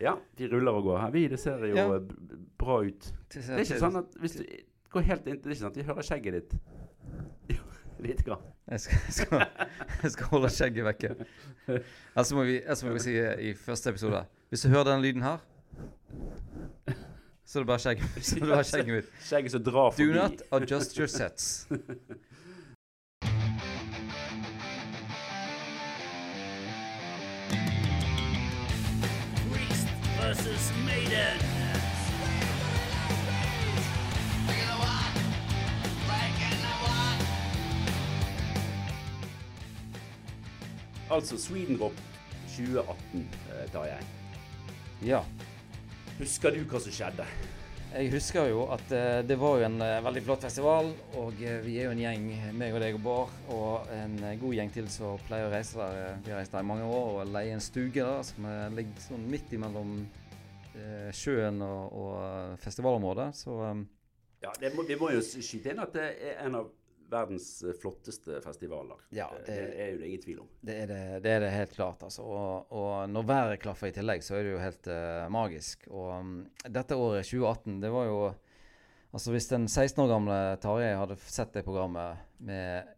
Ja, de ruller og går her. Vi, det ser jo Ja. eh, bra ut. Det Det er ikke sånn at hvis du går helt inn Det er ikke sånn at de hører skjegget ditt. Jo, lite grann. Jeg skal, jeg skal, jeg skal holde skjegget vekke. Ellers må vi, ellers må vi si i første episode Hvis du hører den lyden her, så er det bare skjegget, så er det bare skjegget mitt. Skjegget som drar Do forbi. not adjust your sets. versus Maiden. Altså Sweden Rock 2018, eh, Tarjei. Ja. Husker du hva som skjedde? Jeg husker jo at eh, det var jo en eh, veldig flott festival, og eh, vi er jo en gjeng, meg og deg og Bård, og en eh, god gjeng til som pleier å reise der. Eh, Vi har reist der i mange år og leier en stuge der som eh, ligger sånn midt imellom eh, sjøen og, og eh, festivalområdet. Så um. Ja, det må, Vi må jo skyte inn at det er en av verdens eh, flotteste festivaler. Ja, Eh, det- det er jo det ingen tvil om. det er det, det er det helt klart, altså. Og, og når været klaffer i tillegg, så er det jo helt uh, magisk. Og um, dette året, 2018, det var jo Altså hvis den 16 år gamle Tarjei hadde sett det programmet med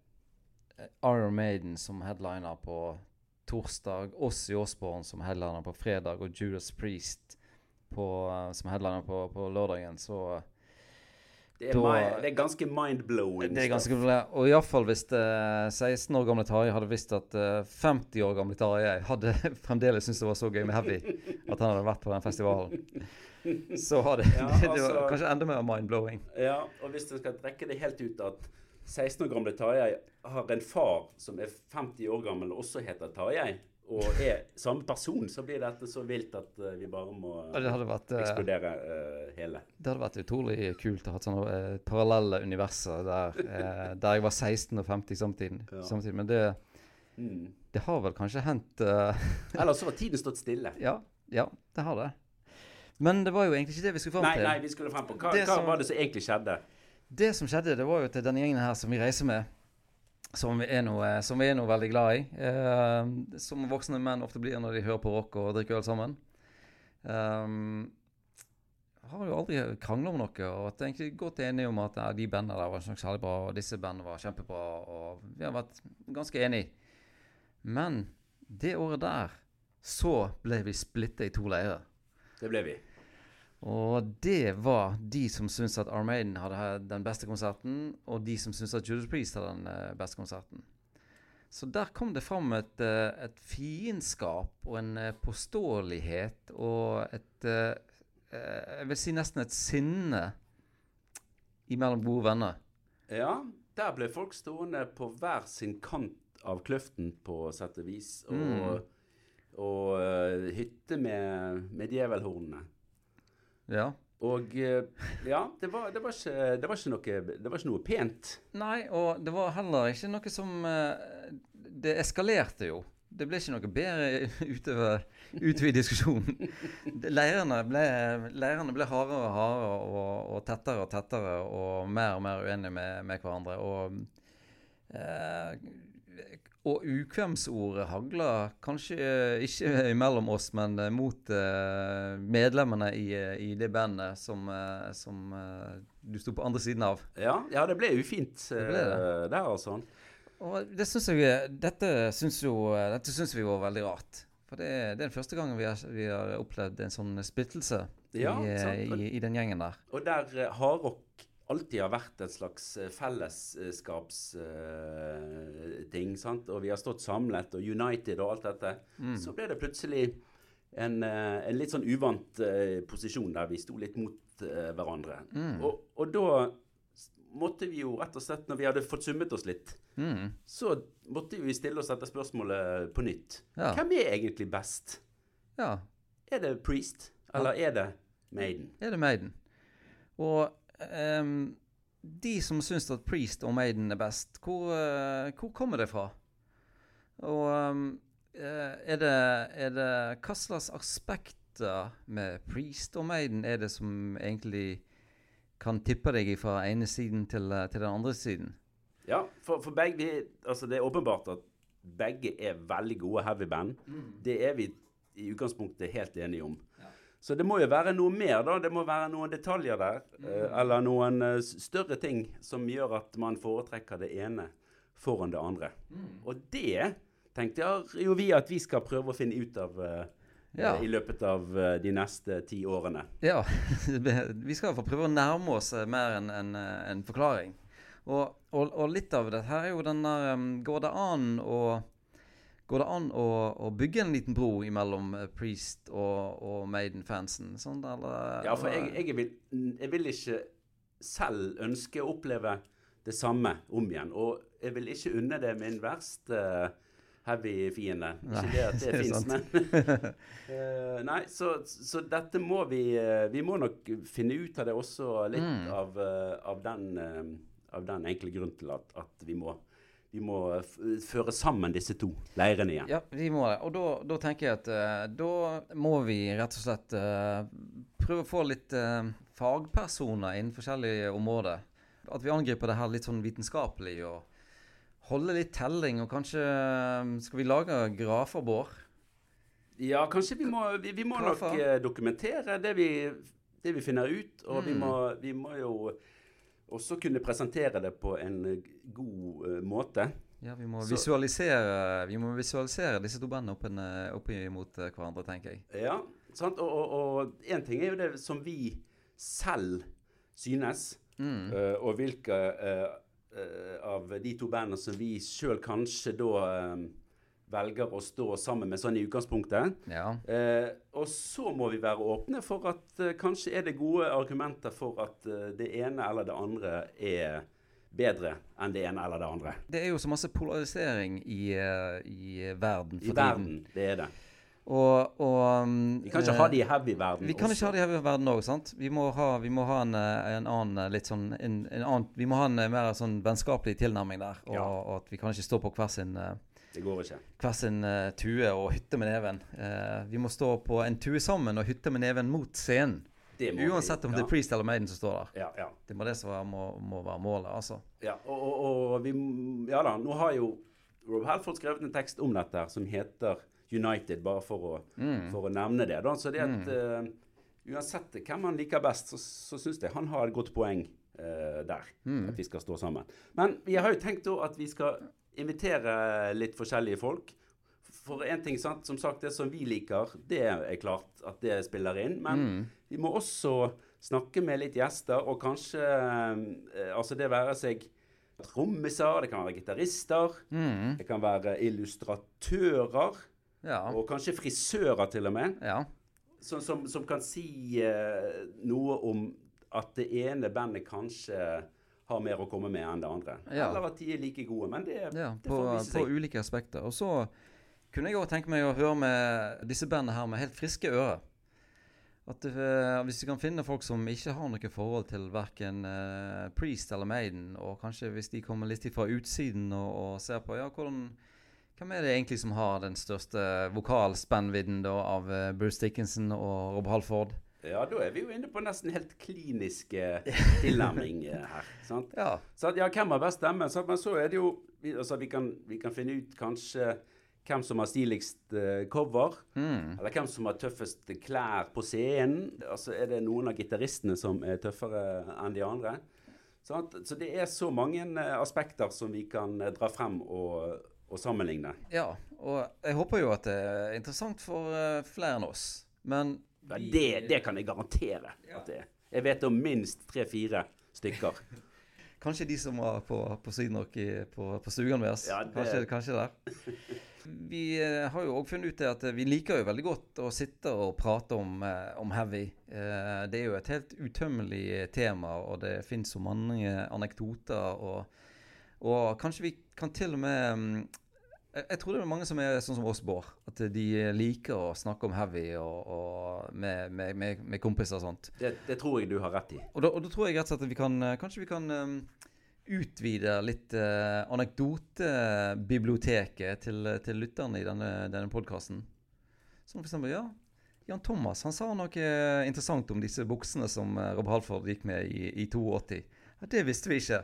eh, Iron Maiden som headliner på torsdag, oss i Osborne som headliner på fredag og Judas Priest på, som headliner på, på lørdagen, så Det er, Da- mi- det er ganske mind-blowing. Det er ganske. Og iallfall hvis eh, 16 år gamle Tarjei hadde visst at eh, 50 år gamle Tarjei hadde fremdeles syntes det var så gøy med heavy at han hadde vært på den festivalen. Så hadde det, altså, det, var altså- kanskje enda mer mind-blowing. Ja, og hvis du skal trekke det helt ut at 16 år gamle Tarjei har en far som er 50 år gammel og også heter Tarjei, og er samme person, så blir dette så vilt at eh, vi bare må hadde vært, eh, eksplodere eh, hele. Det hadde vært utrolig kult å ha sånne parallelle universer der, der jeg var 16 og 50 samtidig. Ja. samtidig. Men det, Mm. det har vel kanskje hendt Eller så har tiden stått stille. ja, ja, det har det. Men det var jo egentlig ikke det vi skulle fram Nei, til. nei, vi skulle frem på Hva, hva som- var det som egentlig skjedde? Det som skjedde, det var jo til denne gjengen her som vi reiser med, som vi er noe, som vi er noe veldig glad i, eh, som voksne menn ofte blir når de hører på rock og drikker øl sammen. Um, har jo aldri krangla om noe og vært egentlig godt enige om at ja, de bandene der var ikke særlig bra, og disse bandene var kjempebra, og vi har vært ganske enige. Men det året der så ble vi splitta i to leirer. Det ble vi. Og det var de som syntes at Armaden hadde den beste konserten, og de som syntes at Judas Priest hadde den eh, beste konserten. Så der kom det fram et, eh, et fiendskap og en eh, påståelighet og et Jeg vil si nesten et sinne imellom gode venner. Ja, der ble folk stående på hver sin kant av kløften, på sett og vis, og, Mm. og og hytte med, med djevelhornene. Ja. Og eh, ja, det var, det, var ikke, det, var ikke noe, det var ikke noe pent. Nei, og det var heller ikke noe som eh, Det eskalerte jo. Det ble ikke noe bedre utover, utover diskusjonen. Leirene ble, leirene ble hardere og hardere og, og tettere og tettere og mer og mer uenige med, med hverandre. Og, eh, og ukvemsordet hagler kanskje eh, ikke mellom oss, men eh, mot eh, medlemmene i, i det bandet som, som du sto på andre siden av. Ja, ja det ble ufint Det ble det. der, altså. Og det synes jeg, dette syns syns vi var veldig rart. For det, det er den første gangen vi har, vi har opplevd en sånn splittelse Ja, i, i, i den gjengen der. Og der hardrock alltid har vært en slags eh, fellesskapsting, Uh, og vi har stått samlet og united og alt dette, så ble det plutselig en, eh, en litt sånn uvant uh, posisjon der vi sto litt mot uh, hverandre. Og, og da måtte vi jo rett og slett, når vi hadde fått summet oss litt, Mm. så måtte vi stille oss dette spørsmålet på nytt. Ja. Hvem er egentlig best? Ja, Er det Priest, eller er det Maiden? er det Maiden. Og ehm, de som syns at Priest og Maiden er best, hvor, uh, hvor kommer det fra? Og eh, er, det, er det Hva slags aspekter med Priest og Maiden er det som egentlig kan tippe deg fra ene siden til, eh, til den andre siden? Ja, for, for begge vi, altså Det er åpenbart at begge er veldig gode heavyband. Det er vi i utgangspunktet helt enige om. Så det må jo være noe mer, da. Det må være noen detaljer der. Mm. eller noen eh, større ting som gjør at man foretrekker det ene foran det andre. Og det tenkte jo vi at vi skal prøve å finne ut av eh, Ja. eh, i løpet av eh, de neste ti årene. Ja, vi skal i prøve å nærme oss eh, mer enn en, eh, en forklaring. Og, og, og litt av det her er jo den der Går det an å Går det an å, å bygge en liten bro mellom eh, Priest og, og Maiden-fansen? Sånn, eller Ja, for jeg, jeg, vil, jeg vil ikke selv ønske å oppleve det samme om igjen. Og jeg vil ikke unne det min verste heavy fiende. Ikke Nei, det at det, det fins, men uh, Nei, så, så dette må vi eh, Vi må nok finne ut av det også litt Mm. av, eh, av, den, eh, av den enkle grunnen til at, at vi må vi må føre sammen disse to leirene igjen. Ja, vi må det. Og da, da tenker jeg at eh, da må vi rett og slett eh, prøve å få litt eh, fagpersoner innen forskjellige områder. At vi angriper det her litt sånn vitenskapelig og holde litt telling. Og kanskje eh, skal vi lage grafer, Bård? Ja, kanskje vi må, vi, vi må nok eh, dokumentere det vi, det vi finner ut. Og vi, Mm. må, vi må jo også kunne presentere det på en eh, god uh, måte. Ja, vi må, Så- visualisere, vi må visualisere disse to bandene opp, eh, opp imot eh, hverandre, tenker jeg. Ja, sant? Og, og, og en ting er jo det som vi selv synes, Mm. uh, og hvilke uh, av de to bandene som vi sjøl kanskje da velger å stå sammen med sånn i utgangspunktet. Ja. Eh, og så må vi være åpne for at eh, kanskje er det gode argumenter for at eh, det ene eller det andre er bedre enn det ene eller det andre. Det er jo så masse polarisering i, eh, i verden for I verden, det er det. Og, og um, Vi kan ikke ha det i heavy-verden Vi kan ikke ha det i verden òg. Vi må ha, vi må ha en, eh, en annen eh, litt sånn en, en annen, Vi må ha en mer sånn vennskapelig tilnærming der. Og, Ja. og at vi kan ikke stå på hver sin, eh, Det går ikke. hver sin uh, tue og hytte med neven. Uh, vi må stå på en tue sammen og hytte med neven mot scenen. Det må Uansett om om det er Priest eller Maiden som står der. Ja, ja. Det må det som må, må være målet, altså. ja. Og, og, og vi Ja da, nå har jo Rob Halford skrevet en tekst om dette som heter United, bare for å, Mm. for å nevne det. da. Så det at eh, Uansett hvem han liker best, så, så syns jeg han har et godt poeng uh, der. Mm. At vi skal stå sammen. Men vi har jo tenkt da at vi skal invitere litt forskjellige folk. For en ting, sant, som sagt, det som vi liker, det er klart at det spiller inn. Men Mm. vi må også snakke med litt gjester, og kanskje eh, Altså det være seg trommiser, det kan være gitarister, Mm. det kan være illustratører, Ja. og kanskje frisører til og med, ja. som, som, som kan si eh, noe om at det ene bandet kanskje har mer å komme med enn det andre. Ja. Eller at de er like gode. Men det, Ja, det på, får vise på ulike aspekter. Og så kunne jeg òg tenke meg å høre med disse bandene her med helt friske ører. At uh, Hvis du kan finne folk som ikke har noe forhold til verken uh, Priest eller Maiden, og kanskje hvis de kommer litt fra utsiden og, og ser på ja, hvordan hvem er det egentlig som har den største vokalspennvidden av uh, Bruce Dickinson og Rob Halford? Ja, da er vi jo inne på nesten helt klinisk eh, tilnærming eh, her. sant? Ja. Så at, ja, hvem har best stemme? Sant? Men så er det jo altså, vi, kan, vi kan finne ut kanskje hvem som har stiligst eh, cover. Mm. Eller hvem som har tøffest klær på scenen. Altså, Er det noen av gitaristene som er tøffere enn de andre? Sant? Så det er så mange eh, aspekter som vi kan dra frem og, og sammenligne. ja. Og jeg håper jo at det er interessant for flere enn oss. Men Ja, det, det kan jeg garantere at det er. Jeg vet om minst tre-fire stykker. Kanskje de som var på, på Sydnok i, på, på stugan deres. Ja, det- kanskje, kanskje der. Vi eh, har jo òg funnet ut at eh, vi liker jo veldig godt å sitte og prate om, eh, om heavy. Eh, det er jo et helt utømmelig tema, og det fins så mange anekdoter. Og, og kanskje vi kan til og med mm, jeg, tror det er mange som er sånn som oss, Bård. At de liker å snakke om heavy og, og med, med, med, kompiser og sånt. Det, det tror jeg du har rett i. Og da, og da tror jeg rett og slett at vi kan eh, Kanskje vi kan um, utvide litt uh, anekdotebiblioteket til, til lytterne i denne, denne podkasten. Som for eksempel, ja Jan Thomas han sa noe interessant om disse buksene som Rob Halford gikk med i, i 82. Ja, det visste vi ikke.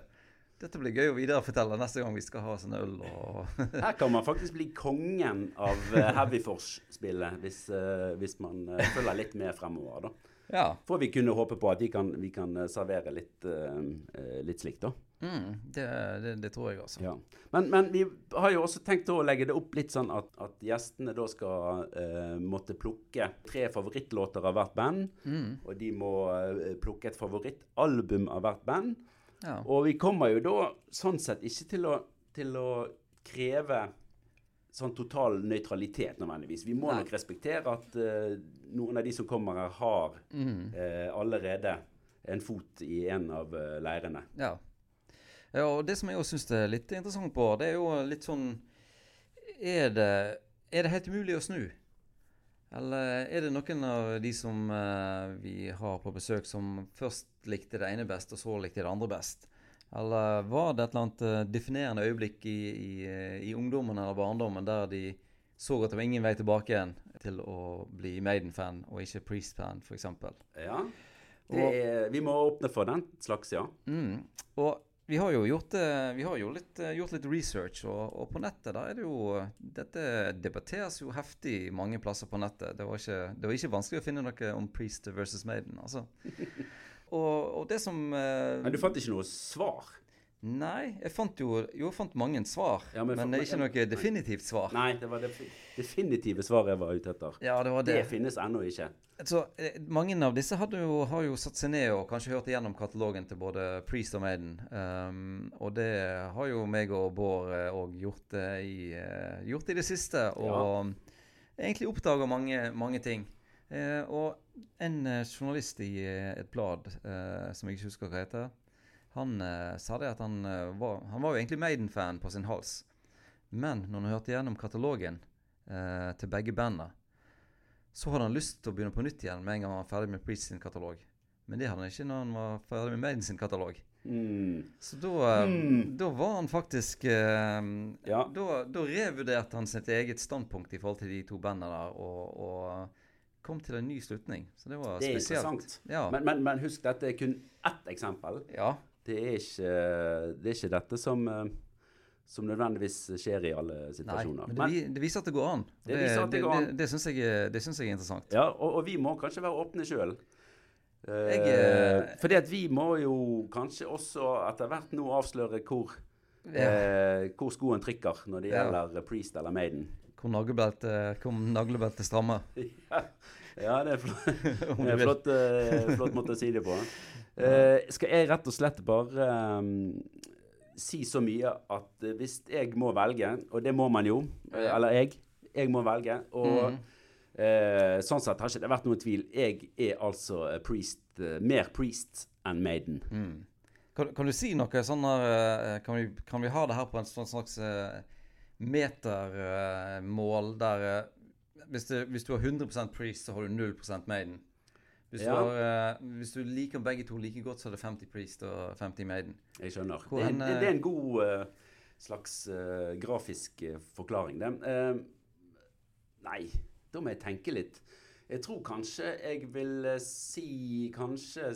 Dette blir gøy å viderefortelle neste gang vi skal ha sånn øl og Her kan man faktisk bli kongen av uh, Heavyforce-spillet hvis, uh, hvis man uh, følger litt med fremover. da. Ja. Får vi kunne håpe på at vi kan, vi kan eh, servere litt, eh, eh, litt slikt, da. Mm, det, det, det tror jeg, altså. Ja. Men, men vi har jo også tenkt å legge det opp litt sånn at, at gjestene da skal uh, måtte plukke tre favorittlåter av hvert band. Mm, Og de må uh, plukke et favorittalbum av hvert band. Ja. Og vi kommer jo da sånn sett ikke til å, til å kreve sånn total nøytralitet nødvendigvis. Vi må Nei. nok respektere at uh, noen av de som kommer her, har Mm, uh, allerede en fot i en av uh, leirene. ja. ja. Og det som jeg også syns er litt interessant på, det er jo litt sånn Er det, er det helt umulig å snu? Eller er det noen av de som eh, vi har på besøk, som først likte det ene best, og så likte det andre best? Eller var det et eller annet eh, definerende øyeblikk i, i, eh, i ungdommen eller barndommen der de så at det var ingen vei tilbake igjen til å bli Maiden-fan og ikke Priest-fan, f.eks.? Ja. Det er, vi må åpne for den slags, ja. Mm. Og vi har jo gjort, eh, vi har jo litt, eh, gjort litt research, og, og på nettet der er det jo Dette debatteres jo heftig mange plasser på nettet. Det var ikke, det var ikke vanskelig å finne noe om Priest versus Maiden, altså. Og, og det som eh, Men du fant ikke noe svar? Nei, jeg fant jo Jo, jeg fant mange svar, Ja, men men, er ikke noe definitivt svar. Nei, det var det definitive svaret jeg var ute etter. Ja, det var Det det. finnes ennå ikke. Så eh, Mange av disse jo, har jo satt seg ned og kanskje hørt igjennom katalogen til både Priest og Maiden. Um, og det har jo meg og Bård òg gjort, eh, i, eh, gjort i det siste. Og egentlig oppdaga mange, mange ting. Uh, og en eh, journalist i eh, et blad uh, som jeg ikke husker hva heter, han eh, sa det at han, eh, var, han var jo egentlig Maiden-fan på sin hals. Men når han hørte gjennom katalogen eh, til begge bandene, så hadde han lyst til å begynne på nytt igjen med en gang han var ferdig med Priest sin katalog. Men det hadde han ikke når han var ferdig med Maiden sin katalog. Mm. Så da, eh, Hmm. da var han faktisk eh, Ja. da, da revurderte han sitt eget standpunkt i forhold til de to bandene der, og, og kom til en ny slutning. Så det var Det er spesielt. interessant. Ja. Men, men, men husk, dette er kun ett eksempel. ja. Det er ikke, det er ikke dette som, eh, som nødvendigvis skjer i alle Nei, situasjoner. men det, men, det viser at det går an. Det det. Det, det, syns jeg, jeg er interessant. Ja, og, og vi må kanskje være åpne sjøl. Jeg, eh, fordi at vi må jo kanskje også etter hvert nå avsløre hvor, eh, hvor skoen trykker når det Ja. gjelder Priest eller Maiden. Hvor naglebeltet hvor naglebeltet strammer. Ja, det er flott, det er flott, eh, flott måte å si det på. Eh, skal jeg rett og slett bare um, si så mye at eh, hvis jeg må velge, og det må man jo, eller jeg, jeg må velge, og mm. uh, sånn sett har ikke det vært noen tvil. Jeg er altså priest, uh, mer priest enn Maiden. Mm. Kan, kan du si noe sånn eh, kan, vi, kan vi ha det her på en sånn slags metermål der hvis, du, hvis du har 100% Priest, så har du 0% Maiden. Hvis, Ja. du har, uh, hvis du liker begge to like godt, så er det 50 Priest og 50 Maiden. Jeg skjønner. Hvor Det, hen, det, det er en god uh, slags uh, grafisk eh, forklaring, det. Eh, nei, da må jeg tenke litt. Jeg tror kanskje jeg vil eh, si kanskje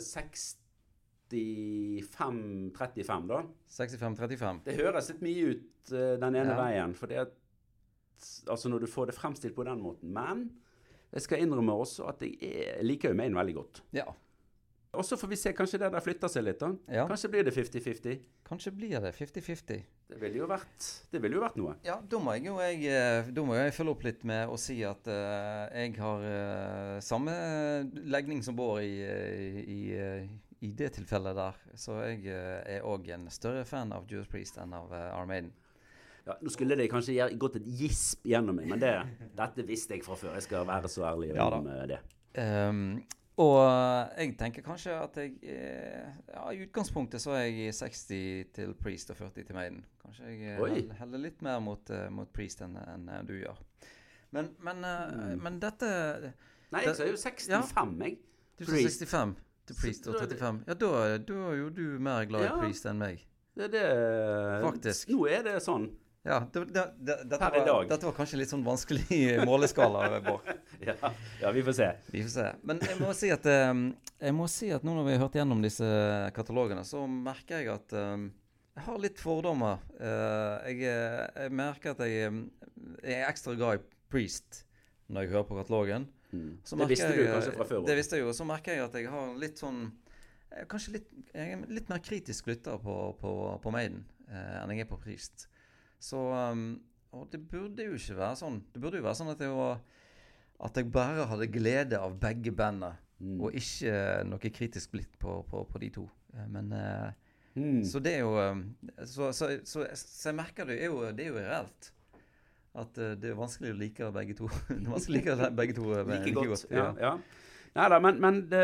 65-35, da. 65-35. Det høres litt mye ut eh, den ene Ja. veien, for det at Altså når du får det fremstilt på den måten. Men jeg skal innrømme også at jeg, er, liker jo Maine veldig godt. Ja. Og så får vi se, kanskje det der flytter seg litt, da. ja. Kanskje blir det 50-50. Kanskje blir det 50-50. Det ville jo vært, jo vært noe. Ja, da må jeg jo jeg, eh, må jeg følge opp litt med å si at uh, jeg har uh, samme legning som Bård i, i, i det tilfellet der. Så jeg uh, er òg en større fan av Jewish Priest enn av uh, Armaden. Ja, nå skulle det kanskje gått et gisp gjennom meg, men det, dette visste jeg fra før. Jeg skal være så ærlig Ja om eh, det. Um, og jeg tenker kanskje at jeg eh, Ja, i utgangspunktet så er jeg 60 til Priest og 40 til Maiden. Kanskje jeg eh, Oi. heller litt mer mot, mot Priest enn enn, du gjør. Men, men, Mm. men dette Nei, jeg sa jo 65, jeg. Du sa 65 til Priest og da er det- 35. Ja, da, da er jo du mer glad Ja. i Priest enn meg. Det er det Faktisk. Nå er det sånn. Ja, det, det, det, dette, var, dette var kanskje litt sånn vanskelig måleskala, Bård. Ja, ja, vi får se. Vi får se. Men jeg må si at eh, Jeg må si at nå når vi har hørt gjennom disse katalogene, så merker jeg at eh, jeg har litt fordommer. Eh, jeg, eh, jeg merker at jeg, eh, jeg er ekstra glad i Priest når jeg hører på katalogen. Så Det visste du jeg, kanskje fra før Det visste jeg jo. Så merker jeg at jeg har litt sånn Kanskje litt, jeg er litt mer kritisk lytter på, på, på Maiden eh, enn jeg er på Priest. Så um, Og det burde jo ikke være sånn. Det burde jo være sånn at jeg var At jeg bare hadde glede av begge bandene, Mm. og ikke noe kritisk blikk på, på, på de to. Eh, Men eh, Mm. så det er jo um, så, så, så, så jeg merker det er jo, det er jo reelt. At eh, det er vanskelig å like begge to. det er vanskelig å like begge to like, Like godt. Ja, ja. Nei da, men, men det,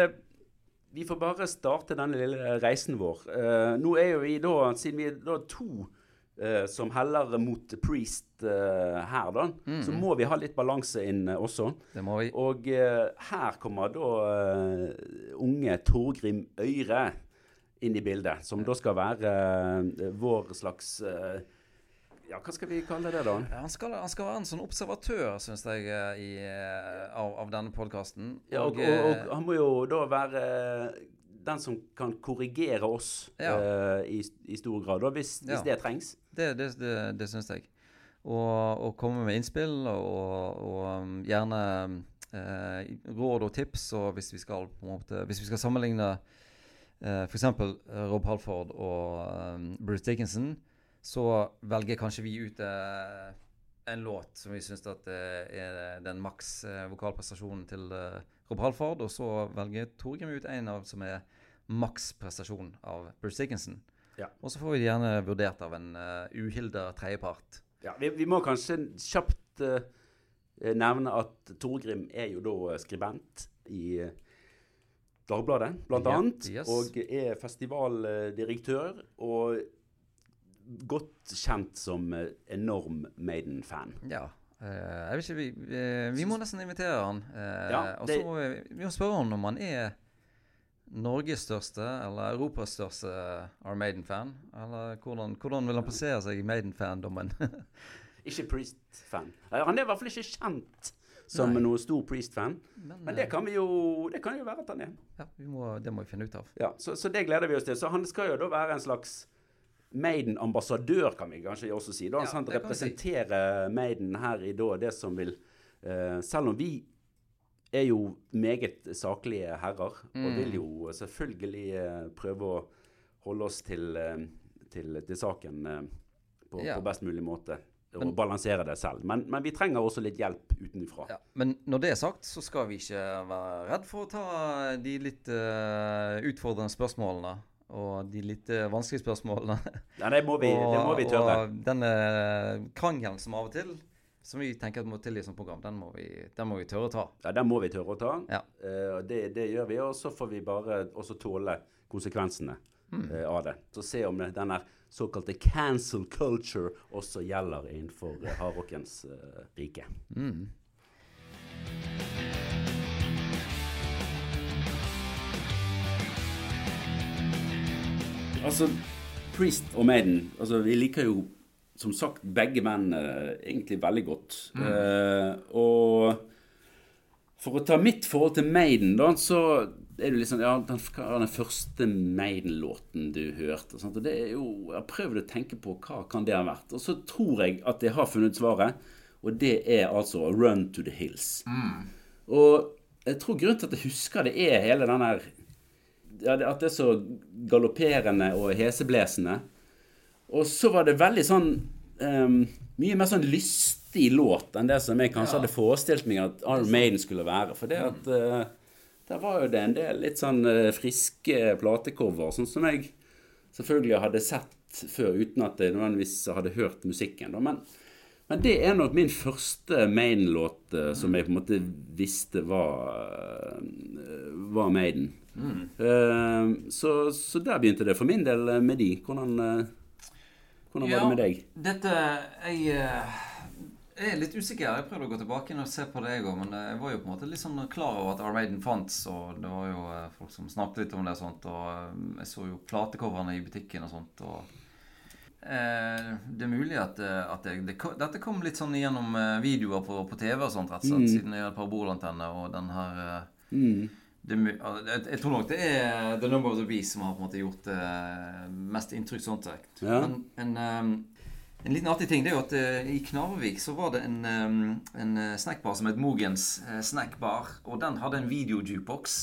vi får bare starte denne lille reisen vår. Uh, nå er jo vi da, siden vi er da to eh, som heller mot Priest uh, her, da, så må vi ha litt balanse inn uh, også. Det må vi. Og her kommer da unge Torgrim Øyre inn i bildet, som da skal være vår slags Ja, hva skal vi kalle det, da? Han, skal, han skal være en sånn observatør, syns jeg, i, av, av denne podkasten. Ja, og, og, og han må jo da være den som kan korrigere oss Ja. uh, i, i stor grad, da, hvis, hvis Ja. det trengs. Det, det, det, det syns jeg. Og, og komme med innspill, og, og um, gjerne eh, råd og tips. Og hvis vi skal måte Hvis vi skal sammenligne uh, f.eks. Rob Halford og um, Bruce Dickinson, så velger kanskje vi ut eh, en låt som vi syns eh, er den maks eh, vokalprestasjonen til eh, Rob Halford, og så velger Torgrim ut en av som er maks prestasjon av Bruce Dickinson. Ja. Og så får vi det gjerne vurdert av en uh, uhilda tredjepart. Ja, vi, vi må kanskje kjapt uh, nevne at Torgrim er jo da skribent i eh, Dagbladet, blant Ja, annet. yes. Og er festivaldirektør. Og godt kjent som eh, enorm Maiden-fan. Ja. eh, jeg vet ikke, vi, vi, vi må nesten invitere han. eh, Ja, og så må vi, vi må spørre han om han er Norges største eller Europas største Are Maiden-fan. Eller hvordan, hvordan vil han plassere seg i Maiden-fandommen? Ikke Priest-fan. Eh, Han er i hvert fall ikke kjent som Nei. noen stor Priest-fan. Men, Men det eh, kan vi jo Det kan jo være at han er. ja, vi må, det må vi finne ut av. Ja, så, så det gleder vi oss til. Så han skal jo da være en slags Maiden-ambassadør, kan vi kanskje også si. da. Ja, så han det si. Maiden her i da det som vil uh, Selv om vi er jo meget saklige herrer, Mm. og vil jo selvfølgelig eh, prøve å holde oss til, eh, til, til saken eh, på, Ja. på best mulig måte. Og Men- balansere det selv. Men, men vi trenger også litt hjelp utenfra. Ja, men når det er sagt, så skal vi ikke være redd for å ta de litt uh, utfordrende spørsmålene. Og de litt uh, vanskelige spørsmålene. Nei, det, må vi, det må vi tørre. Og denne krangelen som av og til, som vi tenker at må til i et sånt program, den må vi, den må vi tørre å ta. Ja, Den må vi tørre å ta. Ja. Eh, det, det gjør vi, og så får vi bare også tåle konsekvensene Mm. eh, av det. Så se om det, den såkalte cancel culture også gjelder innenfor uh, hardrockens eh, rike. Mm. Altså, Priest og Maiden altså, Vi liker jo som sagt begge menn eh, egentlig veldig godt. Eh, og for å ta mitt forhold til Maiden, da, så er det liksom Ja, den, den første Maiden-låten du hørte? Og, og det er jo Jeg prøvd å tenke på hva kan det ha vært. Og så tror jeg at jeg har funnet svaret, og det er altså Run to the Hills. Og jeg tror grunnen til at jeg husker det, er hele den der ja, At det er så galopperende og heseblesende. Og så var det veldig sånn um, Mye mer sånn lystig låt enn det som jeg kanskje hadde forestilt meg at Iron Maiden skulle være. For det at uh, der var jo det en del litt sånn uh, friske platecover, sånn som jeg selvfølgelig hadde sett før, uten at jeg nødvendigvis hadde hørt musikken. Da. Men, men det er nok min første Maiden-låt uh, som jeg på en måte visste var, var Maiden. Eh, så, så der begynte det for min del med de. Hvordan, hvordan var det med deg? Dette Jeg eh, jeg er litt usikker. Jeg prøvde å gå tilbake og se på det, jeg òg. Men eh, jeg var jo på en måte litt sånn klar over at Armaden fantes, og det var jo eh, folk som snakket litt om det og sånt. Og jeg så jo platecoverne i butikken og sånt. og eh, Det er mulig at, at jeg, det, dette kom litt sånn gjennom videoer på, på TV og sånt, rett og slett, siden jeg har parabolantenne og den her Mm. Det, jeg, tror nok det er The Number of the Beast som har på en måte gjort det mest inntrykk sånn sett. Ja. En, en, eh, en liten artig ting det er jo at eh, i Knarvik så var det en, eh, en eh, snackbar som het Mogens eh, Snackbar. Og den hadde en videojukebox.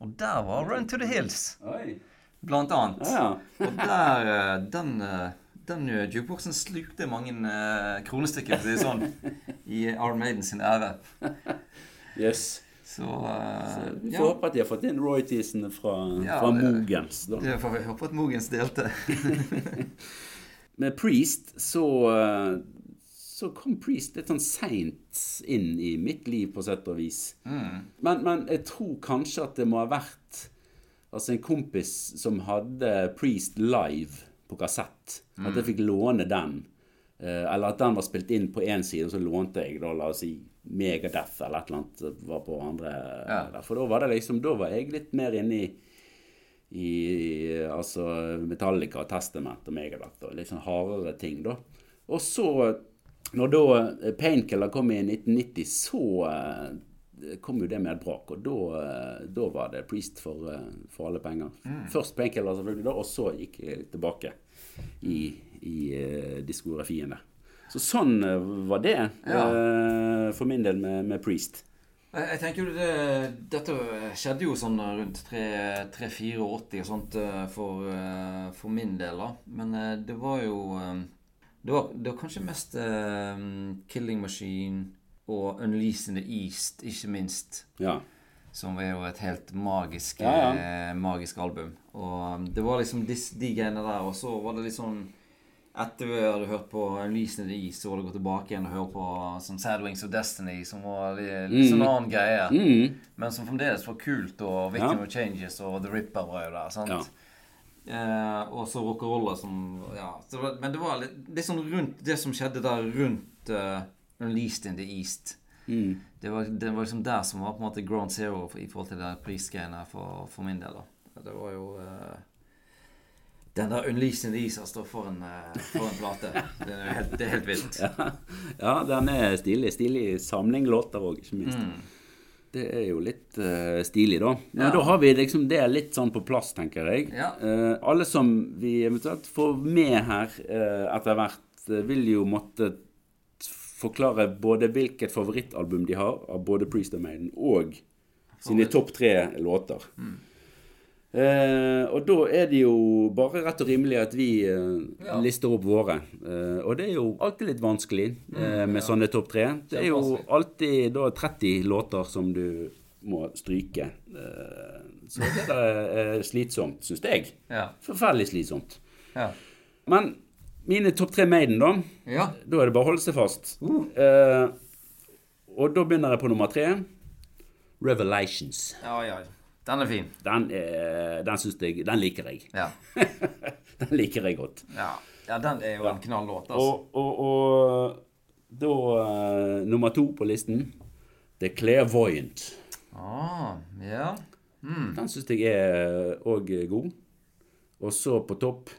Og der var Run to the Hills, Oi. blant annet. Ja. Og der, eh, den, eh, den eh, jukeboxen slukte mange eh, kronestykker, for å si det sånn, i Arm Maiden sin ære. Yes. Så, så Vi ja. får håpe at de har fått inn royaltiesene fra, Ja, fra Mogens. da. Det får vi håpe at Mogens delte. Med Priest så eh, så kom Priest litt sånn seint inn i mitt liv, på sett og vis. Men, men jeg tror kanskje at det må ha vært altså en kompis som hadde Priest live på kassett. At jeg fikk låne den. Eh, eller at den var spilt inn på én side, og så lånte jeg da, la oss si Megadeth eller et eller annet var på andre. Ja. For da var det liksom, da var jeg litt mer inne i i altså Metallica, Testament og Megadeth og litt sånn hardere ting, da. Og så, når da eh, Painkiller kom i 1990, så eh, kom jo det med et brak. Og da, eh, da var det Priest for, for alle penger. Først Painkiller, selvfølgelig, da, og så gikk jeg tilbake i, i diskografien der. Så sånn eh, var det Ja. eh, for min del med, med Priest. Jeg, tenker jo det, Dette skjedde jo sånn rundt 3-84 og sånt eh, for, eh, for min del, da. Men eh, det var jo eh, det var, det var kanskje mest eh, Killing Machine og Unleasing in the East, ikke minst. Ja. Som er jo et helt magisk, Ja, ja. eh, magisk album. Og det var liksom dis, de greiene der. Og så var det litt sånn Etter vi hadde hørt på the East, så var det gå tilbake igjen og høre på sånn Sad Wings of Destiny, som var litt, mm. sånn annen greie. Mm. Men som fremdeles var kult, og Victim Ja. of Changes og The Ripper var jo der. sant? Ja. Eh, og så rock'n'roller som Ja. Så det var, men det var litt, litt sånn rundt det som skjedde der rundt uh, Unleashed in the East. Mm. Det var, det var liksom der som var på en måte ground zero i forhold til der prisgreiene for, for min del. da. Det var jo eh, Den der Unleashed in the East står for en, eh, plate. Det er, helt, det er helt vilt. Ja, ja, den er stilig. Stilig samling låter òg, ikke minst. Det er jo litt uh, stilig, da. Men Ja. da har vi liksom det litt sånn på plass, tenker jeg. Ja. Uh, alle som vi eventuelt får med her uh, etter hvert, vil jo måtte forklare både hvilket favorittalbum de har av både Priest of Maiden, og sine topp tre låter. Eh, og da er det jo bare rett og rimelig at vi eh, Ja. lister opp våre. Eh, og det er jo alltid litt vanskelig eh, med sånne topp tre. Det er jo alltid da 30 låter som du må stryke. Eh, så det er slitsomt, syns jeg. Ja. Forferdelig slitsomt. Ja. Men mine topp tre Maiden, da. ja. Da er det bare å holde seg fast. Uh. Eh, og da begynner jeg på nummer tre. Revelations. ja, ja. Den er fin. Den, er- den, synes jeg, den liker jeg. Ja. Den liker jeg godt. ja. ja den er jo en knall låt, altså. Og, og, og da uh, nummer to på listen The Clairvoyant. Ah, ja. Den syns jeg er òg god. Og så på topp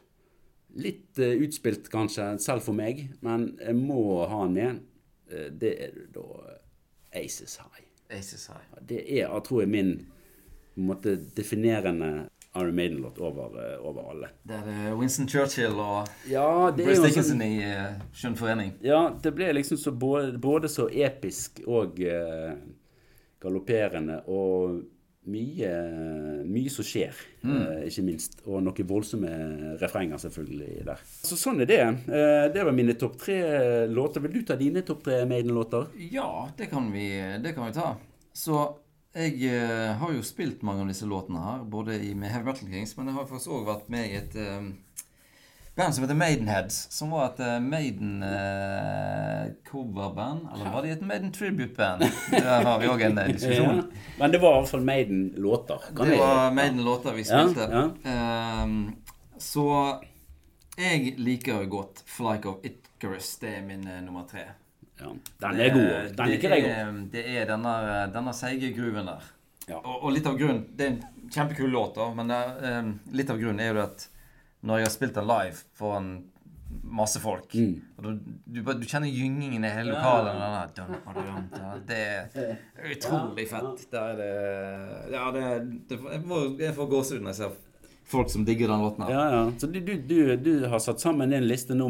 Litt uh, utspilt, kanskje, selv for meg, men jeg må ha den med. Uh, det er da Aces High. Aces High. Det er, jeg tror jeg, min på en måte, definerende Iron Maiden-låt over, eh, over alle. Det er Winston Churchill og Ja, Bruce Dickinson sånn, i uh, Skjønn forening. Ja, det ble liksom så både, både så episk og uh, galopperende og mye, mye som skjer, eh, ikke minst. Og noen voldsomme refrenger selvfølgelig der. Så sånn er det. Eh, det var mine topp tre låter. Vil du ta dine topp tre Maiden-låter? Ja, det kan vi, det kan vi ta. Så jeg eh, har jo spilt mange av disse låtene her, både i, med Heavy Metal Kings, men jeg har faktisk òg vært med i et eh, band som heter Maidenheads, som var et uh, Maiden-coverband. eller var det et Maiden tribute-band? Der har vi òg en eh, diskusjon. Ja. Men det var i hvert fall Maiden-låter. Det jeg? var Maiden-låter vi spilte. ja. Ehm, så jeg liker godt Flight of Icarus. Det er min uh, nummer tre. Ja, den er god. Den liker jeg godt. Det er denne, denne seige gruven der. Ja. Og, og litt av grunnen Det er en kjempekul låt, da, men eh, litt av grunnen er jo at når jeg har spilt den live foran masse folk. Mm. Og du, du, du kjenner gyngingen i hele lokalet. dun. Det er utrolig fett. Det er det Ja, det, det Jeg får, jeg får gåsehud når jeg ser folk som digger den låten her. Ja, ja. Så du, du, du, du har satt sammen en liste nå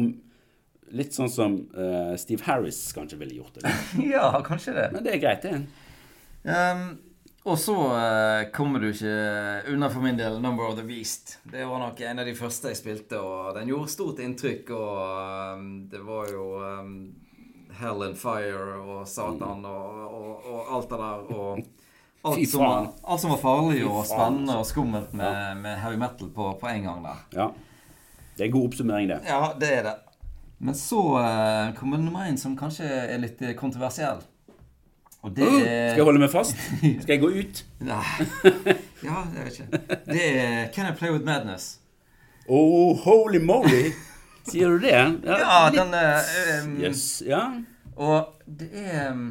litt sånn som uh, Steve Harris kanskje ville gjort det. Ja, kanskje det. Men det er greit, det. Um, og så uh, kommer du ikke unna for min del 'Number of the Beast'. Det var nok en av de første jeg spilte, og den gjorde stort inntrykk. Og um, det var jo um, Hell and Fire og Satan og, og, og alt det der. Og alt som, var, alt som var farlig og spennende altså. og skummelt med, med heavy metal på, på en gang der. Ja. Det er en god oppsummering, det. Ja, det er det. Men så eh, kommer nummer én som kanskje er litt eh, kontroversiell. Og det Uh, er skal jeg holde meg fast? Skal jeg gå ut? Nei. Ja, jeg vet ikke. Det er Can I Play With Madness? Oh, holy moly! Sier du det? Ja, litt- den um, Yes. Ja. Og det er um,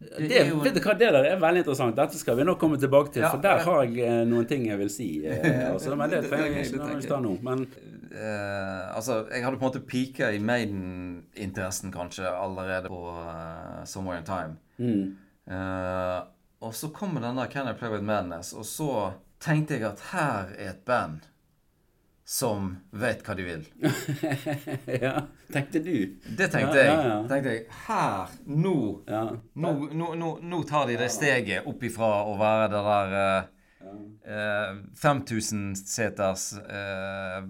Det, er jo- vet du hva, det der er veldig interessant. Dette skal vi nå komme tilbake til. Ja, For der ja. har jeg eh, noen ting jeg vil si. Eh, altså, men det trenger jeg ikke nødvendigvis ta nå. Men eh, Altså, jeg hadde på en måte peaka i Maiden-interessen kanskje allerede på uh, Somewhere in Time. mm. Eh, og så kommer der Can I Play With Madness, og så tenkte jeg at her er et band som vet hva de vil. Ja, tenkte du. Det tenkte Ja, jeg. ja, ja. tenkte jeg, Her, nå Ja. Nå, nå, nå, nå tar de det steget opp ifra å være det der eh, 5000 seters eh,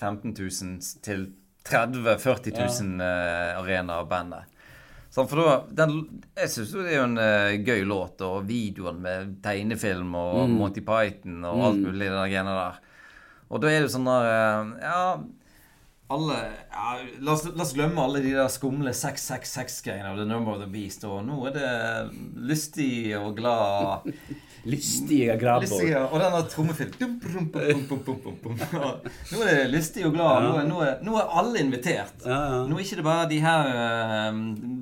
15 000 til 30 000-40 000 arenaer og bandet. Sånn, for da, den, jeg syns det er jo en uh, gøy låt, og videoen med tegnefilm og Monty Python og alt mulig det der greiene der. Og da er det sånn der uh, Ja alle ja, la, oss, la oss glemme alle de der skumle 666-greiene av The Number of the Beast. Og nå er det lystig og glad. Lystige grabber. Lystig, og denne trommefilmen. Nå er det lystig og glad. Nå er, nå er, nå er alle invitert. Nå er ikke det bare de her eh,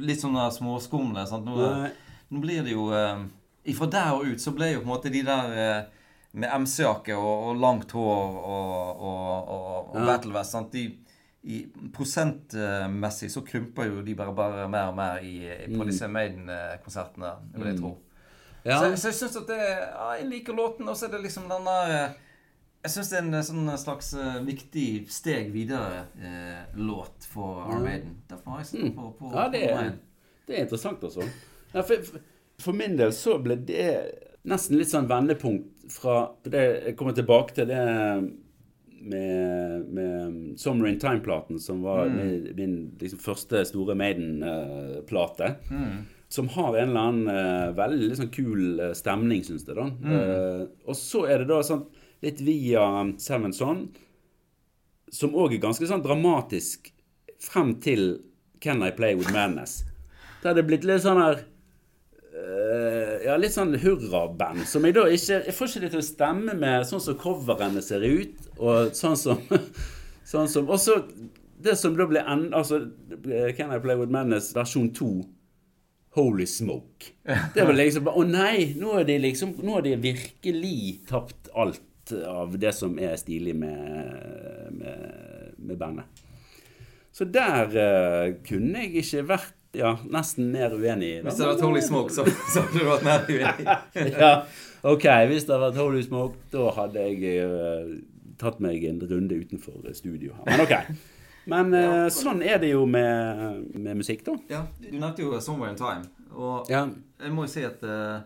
litt sånne småskumle. Nå, nå blir det jo eh, Ifra der og ut så ble jo på en måte de der eh, med MC-jakke og, og langt hår og, og, og, battlevest sant? De, i, Prosentmessig så krymper jo de bare, bare mer og mer i, på disse Maiden-konsertene, vil jeg tro. Ja. Så, så jeg syns at det ja, Jeg liker låten, og så er det liksom den der eh, Jeg syns det er en eh, sånn slags eh, viktig steg videre-låt for Iron Maiden. Derfor har jeg satt den på, på, Ja, det er, det er interessant, altså. Ja, for, for min del så ble det nesten litt sånn vendepunkt fra det, Jeg kommer tilbake til det med, med Summer in Time-platen, som var min, min liksom, første store Maiden-plate. Som har en eller annen uh, veldig sånn kul uh, stemning, syns jeg. da. Eh, og så er det da sånn litt via Seven Son, som òg er ganske sånn dramatisk frem til Can I Play With Madness. Da er det blitt litt sånn her Ja, litt sånn hurraband. Som jeg da ikke Jeg får ikke det til å stemme med sånn som coverene ser ut, og sånn som Sånn som Og så det som da ble en, Altså Can I Play With Madness versjon 2. Holy smoke. Det var liksom bare Å nei! Nå har de liksom Nå har de virkelig tapt alt av det som er stilig med, med, med bandet. Så der uh, kunne jeg ikke vært ja, nesten mer uenig. Hvis det hadde vært Holy Smoke, så, så hadde du vært mer uenig. ja, ok, hvis det hadde vært Holy Smoke, da hadde jeg uh, tatt meg en runde utenfor studio her. Men ok. Men eh, sånn er det jo med, med musikk, da. Ja, du nevnte jo 'Somewhere in Time'. Og Ja. jeg må jo si at uh,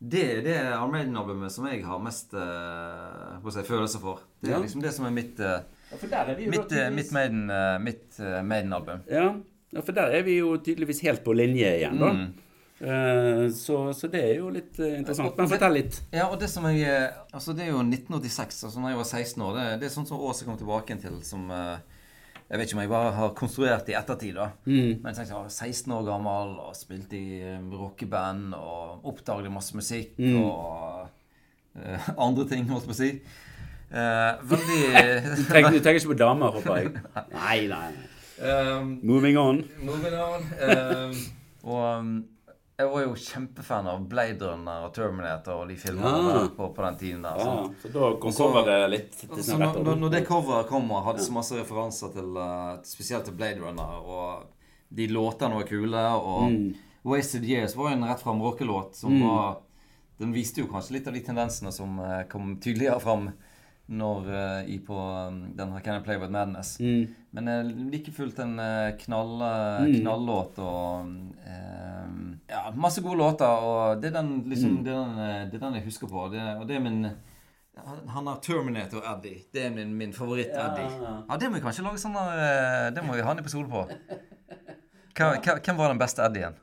det er det Iron Maiden-albumet som jeg har mest uh, si, følelser for. Det er Ja. liksom det som er mitt, uh, jo mitt, eh, mitt Maiden, mitt Maiden-album. Ja. Ja, for der er vi jo tydeligvis helt på linje igjen, da. Mm. Eh, så, så det er jo litt eh, interessant. Men fortell litt. Ja, og det som jeg Altså, det er jo 1986, altså når jeg var 16 år. Det, det er sånn som år jeg kom tilbake til, som eh, Jeg vet ikke om jeg bare har konstruert i ettertid, da. Mm. Men jeg var 16 år gammel og spilte i rockeband og oppdaget masse musikk Mm. og uh, andre ting, holdt jeg på å si. Uh, veldig du tenker ikke på damer, håper jeg? Nei, nei. nei. Um, Moving on. Moving on. Um, og um, Jeg var jo kjempefan av Blade Runner og Terminator og de filmene Ja. på, på den tiden der. Ja, sant? så da kom Så- coveret litt til sin rett. når, når det coveret kom og hadde så masse referanser til uh, spesielt til Blade Runner, og de låtene var kule, og Mm. Wasted Years var jo en rett fram rockelåt som var Den viste jo kanskje litt av de tendensene som uh, kom tydeligere fram når eh, i på um, den her Can I Play With Madness. Mm. Men uh, like fullt en uh, knall, knallåt og eh, Ja, masse gode låter, og det er den, liksom, det er den, eh, det er den jeg husker på. Det, og det er min han- har Terminator Eddie. Det er min, min favoritt-Eddie. Ja. Ja, det må vi kanskje lage sånn eh, Det må vi ha en episode på. Hvem var den beste Eddien?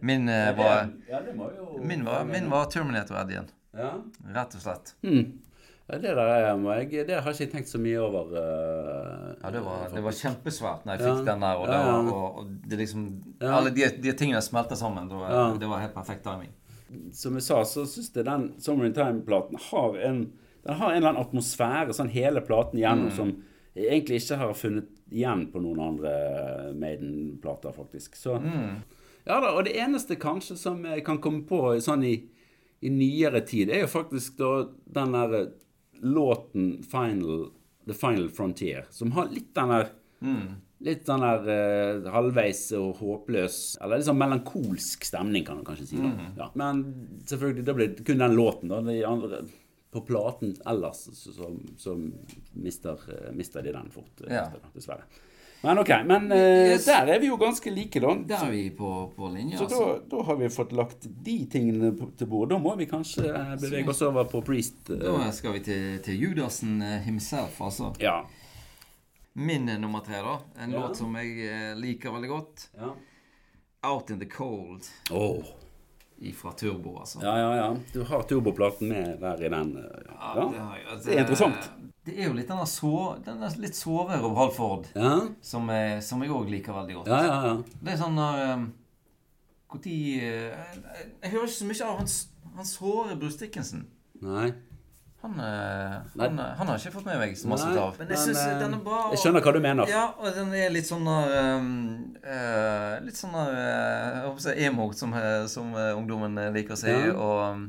Min eh, var Ja, det må jo Min var, min var Terminator-Eddien. Ja. Rett og slett. Mm. Ja det der er, jeg, det har jeg ikke tenkt så mye over. Uh, Ja, det var, det var kjempesvært når jeg Ja. fikk den der. Og, det Ja, ja. var, og, og det liksom Ja. Alle de, de tingene smelta sammen. Det var, Ja. det var helt perfekt timing. Som jeg sa, så syns jeg den Summer in Time-platen har en Den har en eller annen atmosfære, sånn hele platen gjennom Mm. som jeg egentlig ikke har funnet igjen på noen andre Maiden-plater, faktisk. Så Mm. Ja da, og det eneste kanskje som jeg kan komme på sånn i, i nyere tid, er jo faktisk da den der låten Final The Final Frontier, som har litt den der Litt den der uh, halvveis og håpløs Eller litt sånn melankolsk stemning, kan du kanskje si. Mm. ja. Men selvfølgelig, det kun den låten. da De andre På platen ellers så, så, så mister, eh, mister de den fort, eh, Ja. dessverre. Men ok. Men eh, Yes. der er vi jo ganske like, da. Der er vi på, på linje, Så altså. da, da har vi fått lagt de tingene på- til bord. Da må vi kanskje eh, bevege oss over på Priest. eh, Da skal vi til, til Judasen eh, himself, altså. Ja. Min nummer tre, da. En Ja. låt som jeg liker veldig godt. Ja. Out in the Cold Åh. Fra Turbo, altså. ja, ja, ja. Du har turboplaten med der i den. Ja, Ja. det, har jeg, det, Det er interessant. Det er jo litt denne så, den er litt såre Rob Halford Ja, som, jeg- som jeg òg liker veldig godt. ja, ja. ja. Det er sånn når Når Jeg hører ikke så mye av hans, hans i Bruce Dickinson. Nei. Han, eh, Nei. han, han har ikke fått med meg så masse Nei, av. Men jeg syns eh, den er bra. Jeg skjønner hva du mener. Ja, og den er litt sånn der um, uh, Litt sånn der uh, Jeg håper å si emo, som, eh, som uh, ungdommen eh, liker å si. Ja. Og um,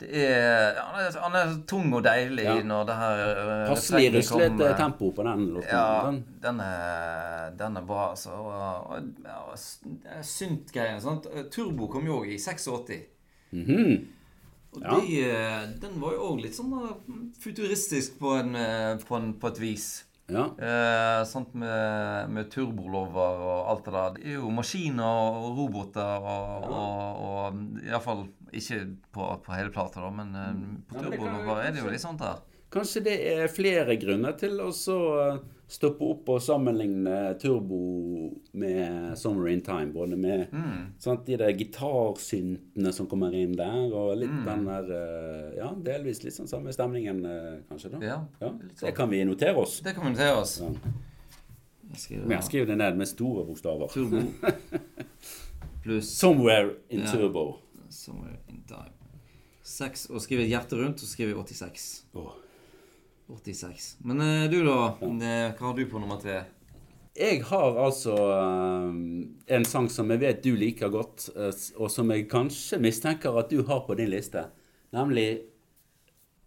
det er han, er han er tung og deilig Ja. når det her uh, Passelig ruslete tempo på den låten. Ja, Den- er, den er bra, altså. Og, og, ja, og s- det Synt-greiene. sant? Turbo kom jo òg i 86. Mhm. Og Ja. de, eh, den var jo òg litt sånn eh, futuristisk på, en, eh, på, en, på et vis. Ja. Eh, sant med, med turbolover og alt det der. Det er jo maskiner og roboter og, og, og iallfall ikke på, på hele plata, da, men eh, på Ja, men kan er det jo litt sånt der. Kanskje det er flere grunner til å så eh, stoppe opp og sammenligne Turbo med Summer in Time. Både med Mm. sant, de der gitarsyntene som kommer inn der, og litt Mm. den der eh, Ja, delvis litt sånn samme stemningen, kanskje. da Ja, Ja, sånn. Det kan vi notere oss. Det kan vi notere oss. Ja. Skriver jeg skriver det ned med store bokstaver. Turbo pluss Somewhere in Ja. Turbo. Somewhere in time. Seks, og skriver hjerte rundt, så skriver jeg 86. Åh. 86. Men eh, du, da? Eh, Hva har du på nummer tre? Jeg har altså eh, en sang som jeg vet du liker godt, og som jeg kanskje mistenker at du har på din liste, nemlig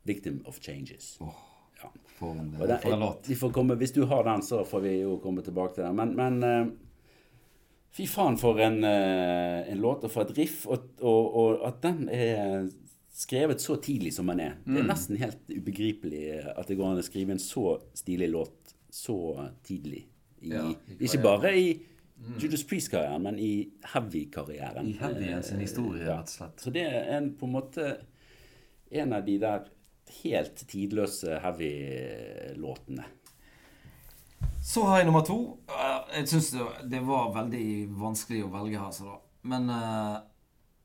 'Victim of Changes'. Ja. For en, for en låt. Vi får komme, hvis du har den, så får vi jo komme tilbake til den. Men, men fy faen for en, eh, en låt og for et riff, og, og, og at den er skrevet så tidlig som den er. Det er nesten helt ubegripelig at det går an å skrive en så stilig låt så tidlig. I, Ja, ikke bare i Judas Priest-karrieren, men i Heavy-karrieren. I Heavy sin historie, rett og slett. Så det er en, på en måte en av de der helt tidløse Heavy-låtene. Så har jeg nummer to. Eh, Jeg syns det, var veldig vanskelig å velge her, så da. Men uh,